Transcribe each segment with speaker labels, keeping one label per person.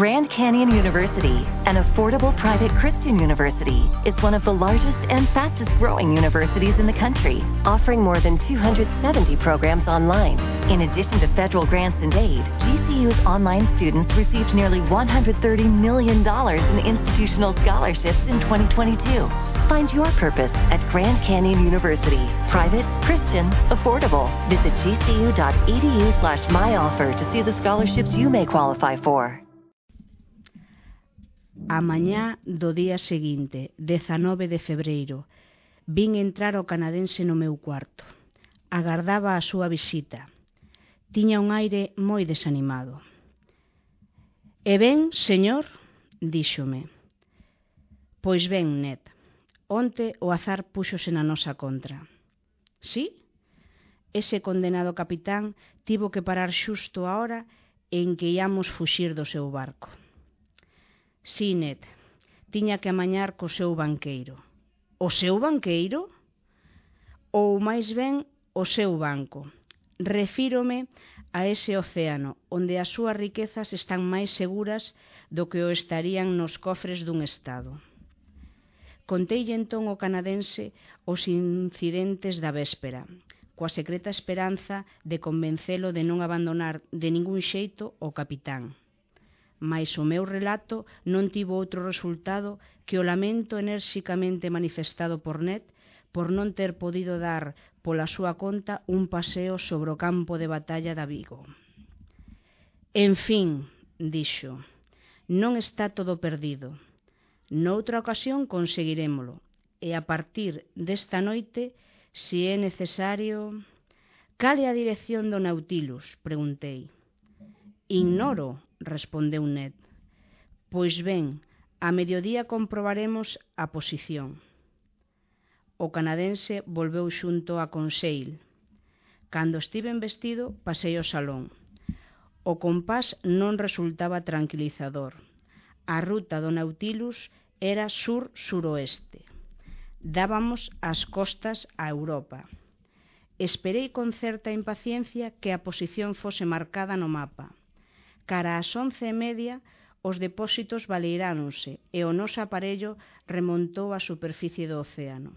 Speaker 1: Grand Canyon University, an affordable private Christian university, is one of the largest and fastest growing universities in the country, offering more than 270 programs online. In addition to federal grants and aid, GCU's online students received nearly $130 million in institutional scholarships in 2022. Find your purpose at Grand Canyon University. Private, Christian, affordable. Visit gcu.edu slash myoffer to see the scholarships you may qualify for.
Speaker 2: A mañá do día seguinte, 19 de febreiro, vin entrar o canadense no meu cuarto. Agardaba a súa visita. Tiña un aire moi desanimado. E ben, señor, díxome. Pois ben, Ned, onte o azar púxose na nosa contra. Sí? Ese condenado capitán tivo que parar xusto a hora en que íamos fuxir do seu barco. Sinet tiña que amañar co seu banqueiro. O seu banqueiro? Ou máis ben o seu banco. Refírome a ese océano, onde as súas riquezas están máis seguras do que o estarían nos cofres dun Estado. Conteille entón o canadense os incidentes da véspera, coa secreta esperanza de convencelo de non abandonar de ningún xeito o capitán mais o meu relato non tivo outro resultado que o lamento enérxicamente manifestado por Ned por non ter podido dar pola súa conta un paseo sobre o campo de batalla da Vigo. En fin, dixo, non está todo perdido. Noutra ocasión conseguirémolo, e a partir desta noite, se é necesario... Cale a dirección do Nautilus? Preguntei. Ignoro, respondeu Ned. Pois ben, a mediodía comprobaremos a posición. O canadense volveu xunto a Conseil. Cando estiven vestido, pasei o salón. O compás non resultaba tranquilizador. A ruta do Nautilus era sur-suroeste. Dábamos as costas a Europa. Esperei con certa impaciencia que a posición fose marcada no mapa Cara ás once e media os depósitos baleiráronse e o noso aparello remontou á superficie do océano.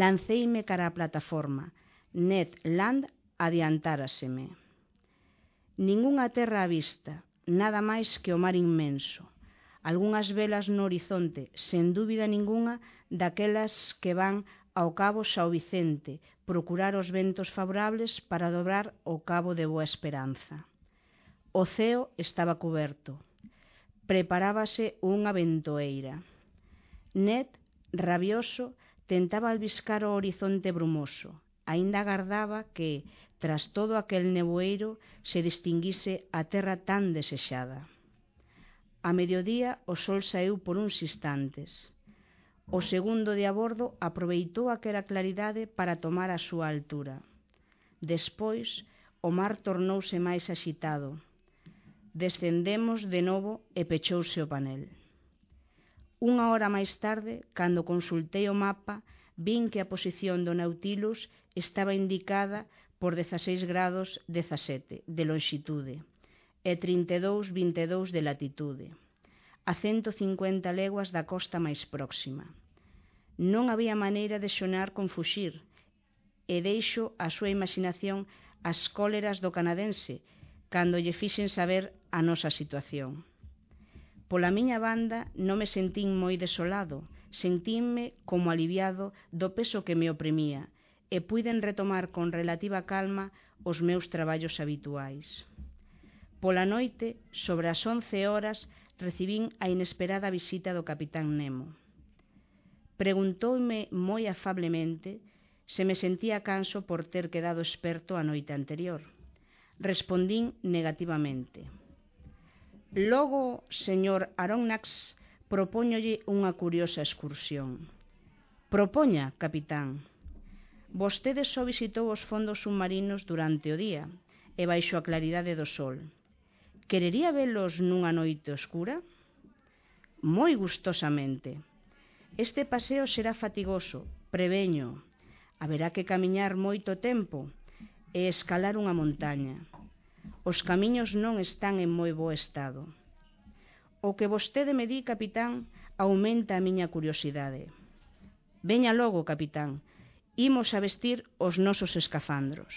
Speaker 2: Lanceime cara á plataforma. Ned Land adiantáraseme. Ningunha terra á vista, nada máis que o mar inmenso. Algúnas velas no horizonte, sen dúbida ningunha, daquelas que van ao cabo Sao Vicente, procurar os ventos favorables para dobrar o cabo de Boa Esperanza. O ceo estaba coberto. Preparábase unha ventoeira. Ned, rabioso, tentaba albiscar o horizonte brumoso. Aínda agardaba que, tras todo aquel neboeiro, se distinguise a terra tan desexada. A mediodía o sol saeu por uns instantes. O segundo de a bordo aproveitou aquela claridade para tomar a súa altura. Despois, o mar tornouse máis axitado Descendemos de novo e pechouse o panel. Unha hora máis tarde, cando consultei o mapa, vin que a posición do Nautilus estaba indicada por 16 grados 17 de longitude e 32,22 de latitude, a 150 leguas da costa máis próxima. Non había maneira de xonar con fuxir, e deixo a súa imaginación as cóleras do canadense, cando lle fixen saber a nosa situación. Pola miña banda non me sentín moi desolado, sentínme como aliviado do peso que me oprimía e puiden retomar con relativa calma os meus traballos habituais. Pola noite, sobre as 11 horas, recibín a inesperada visita do capitán Nemo. Preguntoume moi afablemente se me sentía canso por ter quedado experto a noite anterior. Respondín negativamente. Logo, señor Aronnax, propóñolle unha curiosa excursión. Propoña, capitán. Vostede só visitou os fondos submarinos durante o día e baixo a claridade do sol. Querería velos nunha noite oscura? Moi gustosamente. Este paseo será fatigoso, preveño. Haberá que camiñar moito tempo e escalar unha montaña. Os camiños non están en moi bo estado. O que vostede me di, capitán, aumenta a miña curiosidade. Veña logo, capitán, imos a vestir os nosos escafandros.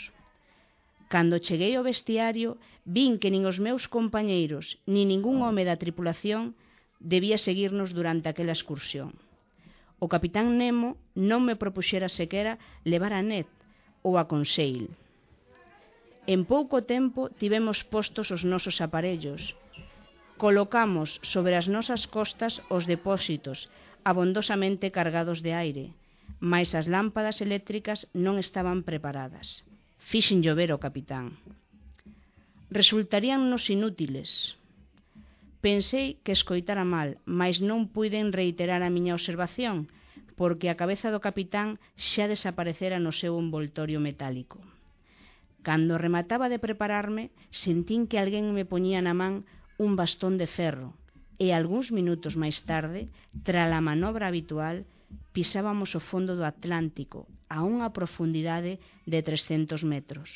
Speaker 2: Cando cheguei ao vestiario, vin que nin os meus compañeiros, ni ningún home da tripulación debía seguirnos durante aquela excursión. O capitán Nemo non me propuxera sequera levar a Ned ou a Conseil. En pouco tempo tivemos postos os nosos aparellos. Colocamos sobre as nosas costas os depósitos, abondosamente cargados de aire, mais as lámpadas eléctricas non estaban preparadas. Fixen llover o capitán. Resultaríannos inútiles. Pensei que escoitara mal, mais non puiden reiterar a miña observación, porque a cabeza do capitán xa desaparecera no seu envoltorio metálico. Cando remataba de prepararme, sentín que alguén me poñía na man un bastón de ferro e algúns minutos máis tarde, tras a manobra habitual, pisábamos o fondo do Atlántico a unha profundidade de 300 metros.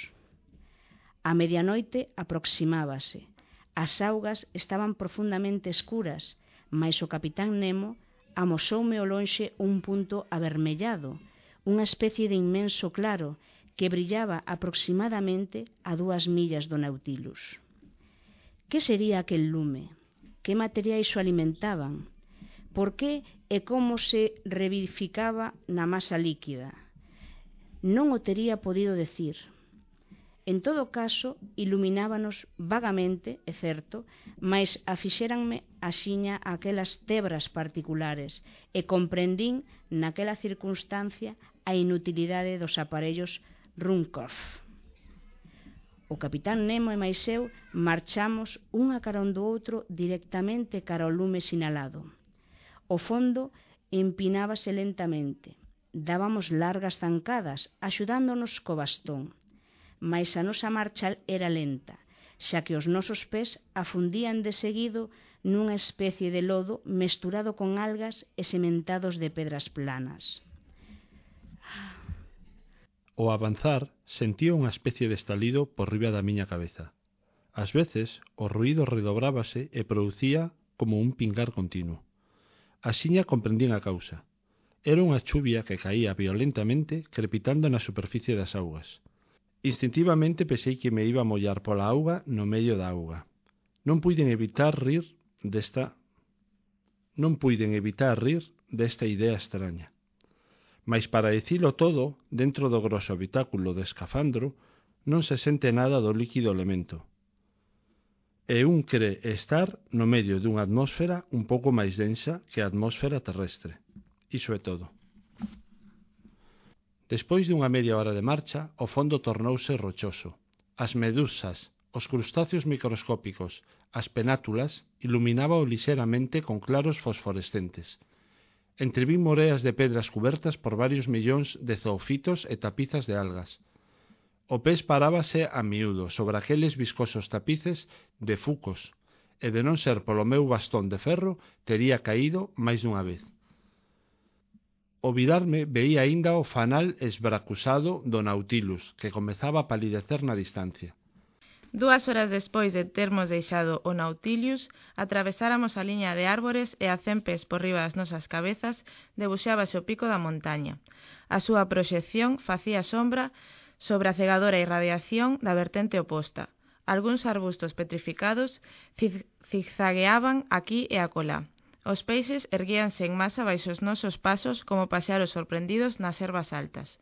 Speaker 2: A medianoite aproximábase. As augas estaban profundamente escuras, mas o capitán Nemo amosoume ao lonxe un punto avermellado, unha especie de inmenso claro que brillaba aproximadamente a dúas millas do Nautilus. Que sería aquel lume? Que materiais o alimentaban? Por que e como se revivificaba na masa líquida? Non o tería podido decir. En todo caso, iluminábanos vagamente, é certo, mas afixéranme axiña aquelas tebras particulares e comprendín naquela circunstancia a inutilidade dos aparellos Runkov. O capitán Nemo e máis eu marchamos un a carón do outro directamente cara ao lume sinalado. O fondo empinábase lentamente. Dábamos largas zancadas, axudándonos co bastón. Mais a nosa marcha era lenta, xa que os nosos pés afundían de seguido nunha especie de lodo mesturado con algas e sementados de pedras planas.
Speaker 3: Ao avanzar sentía unha especie de estalido por riba da miña cabeza. Ás veces o ruído redobrábase e producía como un pingar continuo. Axiña comprendín a causa. Era unha chuvia que caía violentamente crepitando na superficie das augas. Instintivamente pensei que me iba a mollar pola auga no medio da auga. Non puiden evitar rir desta non puiden evitar rir desta idea extraña. Mais para dicilo todo, dentro do grosso habitáculo de escafandro, non se sente nada do líquido elemento. E un cree estar no medio dunha atmósfera un pouco máis densa que a atmósfera terrestre. Iso é todo. Despois dunha media hora de marcha, o fondo tornouse rochoso. As medusas, os crustáceos microscópicos, as penátulas, iluminábao lixeramente con claros fosforescentes – Entrevín moreas de pedras cubertas por varios millóns de zoofitos e tapizas de algas. O pés parábase a miúdo sobre aqueles viscosos tapices de fucos, e de non ser polo meu bastón de ferro, tería caído máis dunha vez. O vidarme veía aínda o fanal esbracusado do Nautilus, que comezaba a palidecer na distancia.
Speaker 4: Dúas horas despois de termos deixado o Nautilius, atravesáramos a liña de árbores e a cen pés por riba das nosas cabezas debuxábase o pico da montaña. A súa proxección facía sombra sobre a cegadora irradiación da vertente oposta. Alguns arbustos petrificados zigzagueaban aquí e acolá. Os peixes erguíanse en masa baixo os nosos pasos como paxaros sorprendidos nas ervas altas.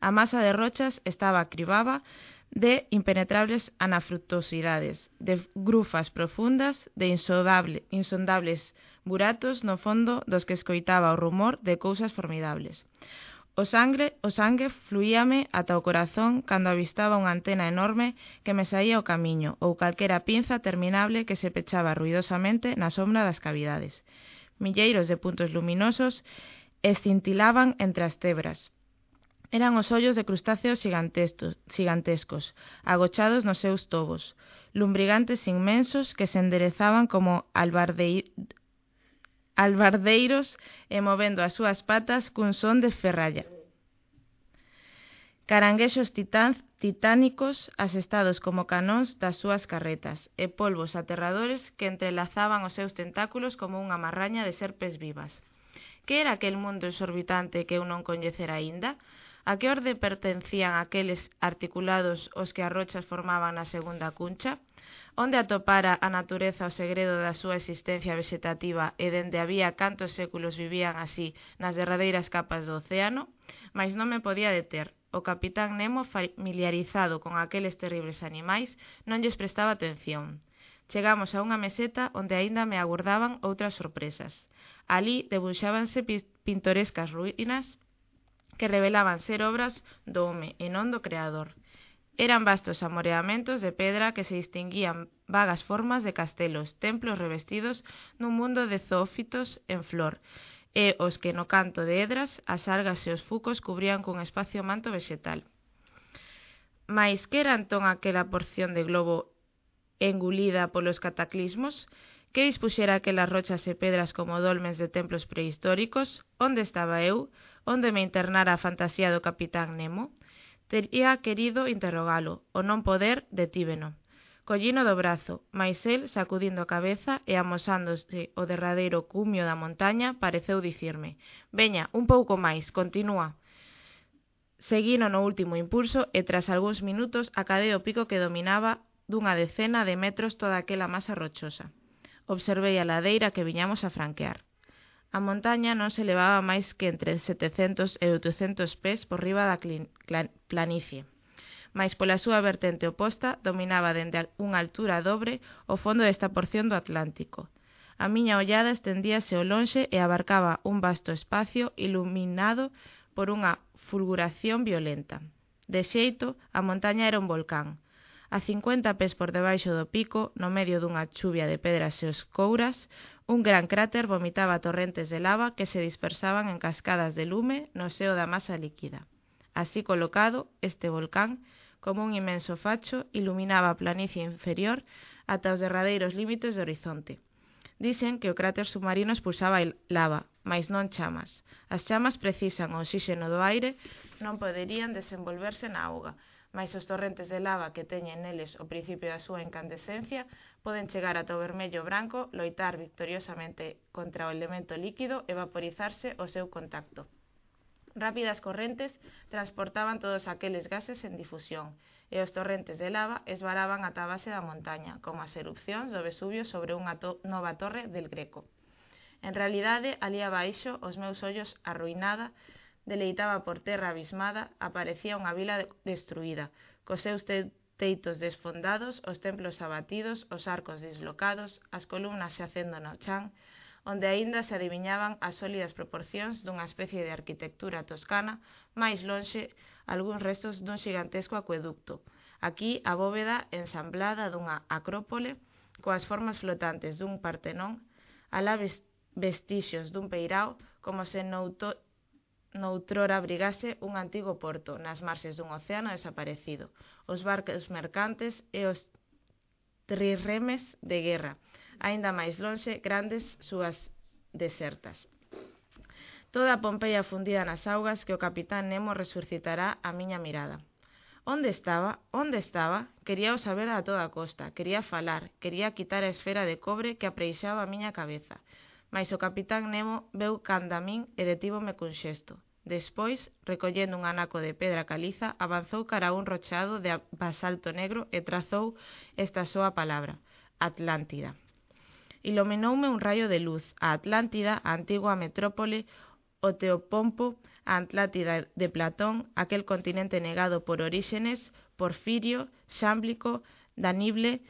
Speaker 4: A masa de rochas estaba cribaba de impenetrables anafrutosidades, de grufas profundas, de insondable, insondables buratos no fondo dos que escoitaba o rumor de cousas formidables. O sangre, o sangue fluíame ata o corazón cando avistaba unha antena enorme que me saía o camiño ou calquera pinza terminable que se pechaba ruidosamente na sombra das cavidades. Milleiros de puntos luminosos escintilaban entre as tebras, Eran os ollos de crustáceos gigantescos, agochados nos seus tobos, lumbrigantes inmensos que se enderezaban como albardeiros e movendo as súas patas cun son de ferralla. Caranguexos titán, titánicos asestados como canóns das súas carretas e polvos aterradores que entrelazaban os seus tentáculos como unha marraña de serpes vivas. Que era aquel mundo exorbitante que eu non coñecera aínda? A que orde pertencían aqueles articulados os que as rochas formaban na segunda cuncha? Onde atopara a natureza o segredo da súa existencia vegetativa e dende había cantos séculos vivían así nas derradeiras capas do océano? Mas non me podía deter. O capitán Nemo, familiarizado con aqueles terribles animais, non lles prestaba atención. Chegamos a unha meseta onde aínda me aguardaban outras sorpresas. Alí debuxábanse pintorescas ruínas que revelaban ser obras do home e non do creador. Eran vastos amoreamentos de pedra que se distinguían vagas formas de castelos, templos revestidos nun mundo de zoófitos en flor, e os que no canto de edras as algas e os fucos cubrían cun espacio manto vexetal. Mais que era entón aquela porción de globo engulida polos cataclismos? Que dispuxera aquelas rochas e pedras como dolmens de templos prehistóricos? Onde estaba eu? onde me internara a fantasía do capitán Nemo, tería querido interrogalo, o non poder detíveno. Collino do brazo, mais el, sacudindo a cabeza e amosándose o derradeiro cumio da montaña, pareceu dicirme «Veña, un pouco máis, continúa». Seguino no último impulso e tras algúns minutos acadei o pico que dominaba dunha decena de metros toda aquela masa rochosa. Observei a ladeira que viñamos a franquear. A montaña non se elevaba máis que entre 700 e 800 pés por riba da planicie, mais pola súa vertente oposta dominaba dende unha altura dobre o fondo desta porción do Atlántico. A miña ollada estendíase ao lonxe e abarcaba un vasto espacio iluminado por unha fulguración violenta. De xeito, a montaña era un volcán, A 50 pés por debaixo do pico, no medio dunha chuvia de pedras e escouras, un gran cráter vomitaba torrentes de lava que se dispersaban en cascadas de lume no seo da masa líquida. Así colocado, este volcán, como un imenso facho, iluminaba a planicie inferior ata os derradeiros límites do horizonte. Dicen que o cráter submarino expulsaba lava, mais non chamas. As chamas precisan o oxígeno do aire, non poderían desenvolverse na auga, mais os torrentes de lava que teñen neles o principio da súa incandescencia poden chegar ata o vermello branco, loitar victoriosamente contra o elemento líquido e vaporizarse o seu contacto. Rápidas correntes transportaban todos aqueles gases en difusión, e os torrentes de lava esvaraban ata a base da montaña, como as erupcións do Vesubio sobre unha to nova torre del Greco. En realidade, ali abaixo, os meus ollos arruinada, deleitaba por terra abismada, aparecía unha vila destruída, cos seus teitos desfondados, os templos abatidos, os arcos dislocados, as columnas xacendo no chan, onde aínda se adiviñaban as sólidas proporcións dunha especie de arquitectura toscana, máis lonxe algúns restos dun xigantesco acueducto. Aquí a bóveda ensamblada dunha acrópole coas formas flotantes dun partenón, alá vestixios dun peirao como se nouto Noutrora abrigase un antigo porto nas marxes dun océano desaparecido, os barcos mercantes e os trirremes de guerra, aínda máis lonxe grandes súas desertas. Toda a Pompeia fundida nas augas que o capitán Nemo resucitará a miña mirada. Onde estaba? Onde estaba? Quería o saber a toda costa, quería falar, quería quitar a esfera de cobre que apreixaba a miña cabeza mais o capitán Nemo veu canda min e detívome cun xesto. Despois, recollendo un anaco de pedra caliza, avanzou cara a un rocheado de basalto negro e trazou esta súa palabra, Atlántida. Iluminoume un raio de luz, a Atlántida, a antigua metrópole, o Teopompo, a Atlántida de Platón, aquel continente negado por Orígenes, Porfirio, Xámblico, Danible,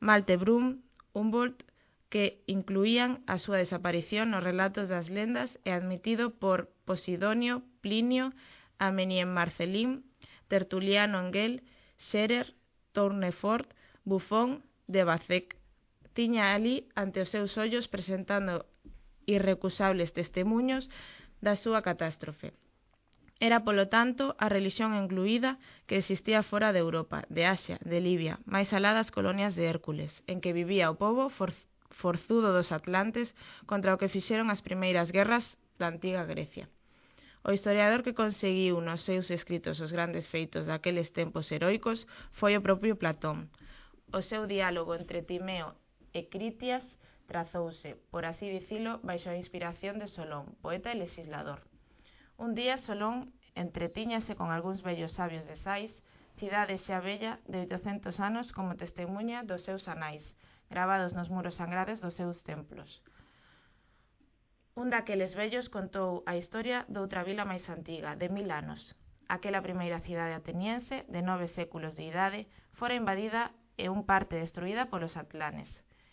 Speaker 4: Maltebrum, Humboldt, que incluían a súa desaparición nos relatos das lendas e admitido por Posidonio, Plinio, Amenien Marcelín, Tertuliano Engel, Scherer, Tournefort, Buffon, de Bacec. Tiña ali ante os seus ollos presentando irrecusables testemunhos da súa catástrofe. Era, polo tanto, a relixión incluída que existía fora de Europa, de Asia, de Libia, máis alá das colonias de Hércules, en que vivía o pobo forzudo dos atlantes contra o que fixeron as primeiras guerras da antiga Grecia. O historiador que conseguiu nos seus escritos os grandes feitos daqueles tempos heroicos foi o propio Platón. O seu diálogo entre Timeo e Critias trazouse, por así dicilo, baixo a inspiración de Solón, poeta e legislador. Un día Solón entretiñase con algúns vellos sabios de Sais, cidade xa bella de 800 anos como testemunha dos seus anais, gravados nos muros sangrades dos seus templos. Un daqueles vellos contou a historia doutra vila máis antiga, de mil anos. Aquela primeira cidade ateniense, de nove séculos de idade, fora invadida e un parte destruída polos atlanes.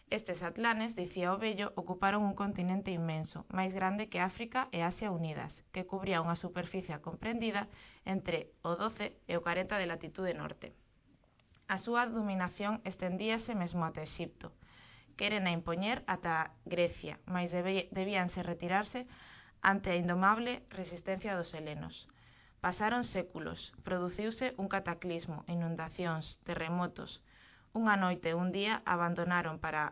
Speaker 4: Estes atlanes, dicía o vello, ocuparon un continente inmenso, máis grande que África e Asia unidas, que cubría unha superficie comprendida entre o 12 e o 40 de latitude norte. A súa dominación estendíase mesmo ata Exipto. Querena impoñer ata Grecia, mas debíanse retirarse ante a indomable resistencia dos helenos. Pasaron séculos, produciuse un cataclismo, inundacións, terremotos. Unha noite e un día abandonaron para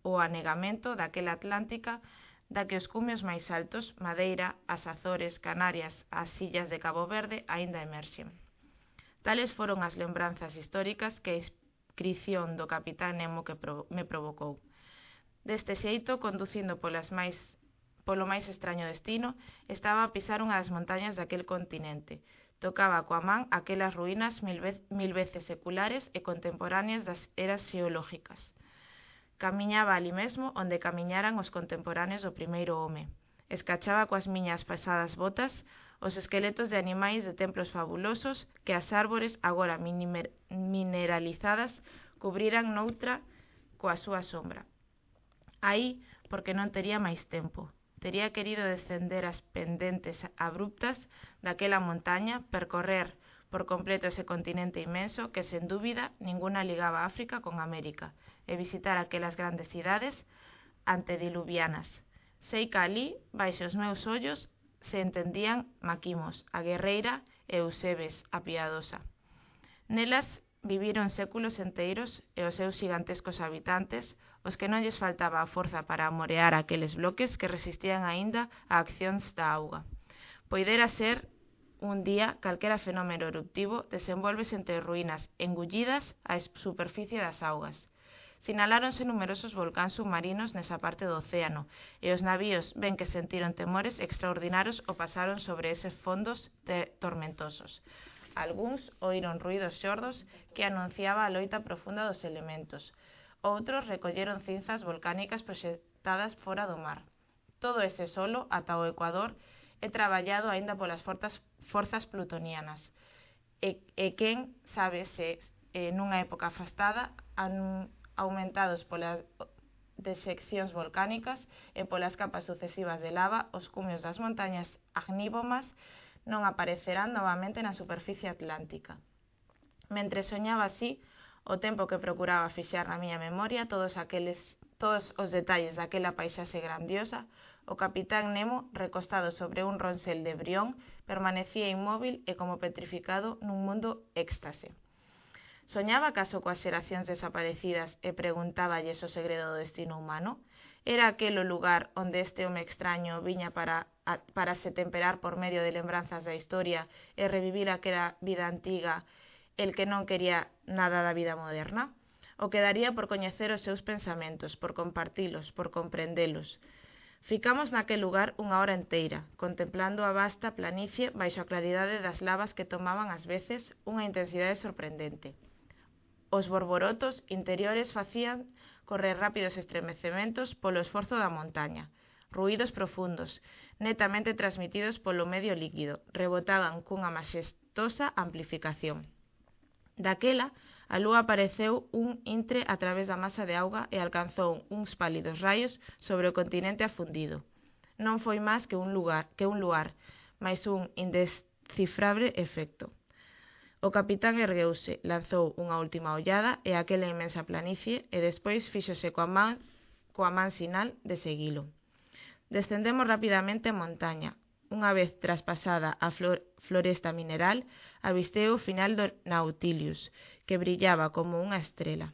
Speaker 4: o anegamento daquela Atlántica da que os cumios máis altos, Madeira, as Azores, Canarias, as illas de Cabo Verde, aínda emerxen. Tales foron as lembranzas históricas que a inscrición do capitán Nemo que pro me provocou. Deste xeito, conducindo polas máis polo máis extraño destino, estaba a pisar unha das montañas daquel continente. Tocaba coa man aquelas ruínas mil, vez, mil veces seculares e contemporáneas das eras xeológicas. Camiñaba ali mesmo onde camiñaran os contemporáneos do primeiro home. Escachaba coas miñas pasadas botas os esqueletos de animais de templos fabulosos que as árbores agora mineralizadas cubriran noutra coa súa sombra. Aí, porque non tería máis tempo. Tería querido descender as pendentes abruptas daquela montaña, percorrer por completo ese continente inmenso que, sen dúbida, ninguna ligaba África con América, e visitar aquelas grandes cidades antediluvianas. Sei que ali, baixo os meus ollos, se entendían Maquimos, a guerreira e Eusebes, a piadosa. Nelas viviron séculos enteiros e os seus gigantescos habitantes, os que non lles faltaba a forza para amorear aqueles bloques que resistían aínda a accións da auga. Poidera ser un día calquera fenómeno eruptivo desenvolves entre ruínas engullidas á superficie das augas. Sinaláronse numerosos volcáns submarinos nesa parte do océano e os navíos, ben que sentiron temores extraordinarios, o pasaron sobre eses fondos tormentosos. Alguns oíron ruidos xordos que anunciaba a loita profunda dos elementos. Outros recolleron cinzas volcánicas proxectadas fora do mar. Todo ese solo, ata o Ecuador, é traballado aínda polas fortas, forzas plutonianas. E, e quen sabe se eh, nunha época afastada anun, aumentados polas deseccións volcánicas e polas capas sucesivas de lava, os cumios das montañas agníbomas non aparecerán novamente na superficie atlántica. Mentre soñaba así, o tempo que procuraba fixar na miña memoria todos aqueles todos os detalles daquela paisaxe grandiosa, o capitán Nemo, recostado sobre un ronsel de brión, permanecía inmóvil e como petrificado nun mundo éxtase. Soñaba acaso coas xeracións desaparecidas e preguntáballe o segredo do destino humano? Era aquel o lugar onde este home extraño viña para, a, para se temperar por medio de lembranzas da historia e revivir aquela vida antiga el que non quería nada da vida moderna? O quedaría por coñecer os seus pensamentos, por compartilos, por comprendelos. Ficamos naquel lugar unha hora enteira, contemplando a vasta planicie baixo a claridade das lavas que tomaban ás veces unha intensidade sorprendente. Os borborotos interiores facían correr rápidos estremecementos polo esforzo da montaña. Ruídos profundos, netamente transmitidos polo medio líquido, rebotaban cunha majestosa amplificación. Daquela, a lúa apareceu un intre a través da masa de auga e alcanzou uns pálidos raios sobre o continente afundido. Non foi máis que un lugar, que un luar, máis un indescifrable efecto. O capitán ergueuse, lanzou unha última ollada e aquela inmensa planicie e despois fíxose coa man, coa man sinal de seguilo. Descendemos rapidamente a montaña. Unha vez traspasada a flor, floresta mineral, avistei o final do Nautilius, que brillaba como unha estrela.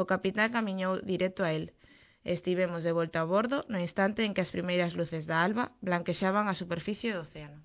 Speaker 4: O capitán camiñou directo a el. Estivemos de volta a bordo no instante en que as primeiras luces da alba blanquexaban a superficie do océano.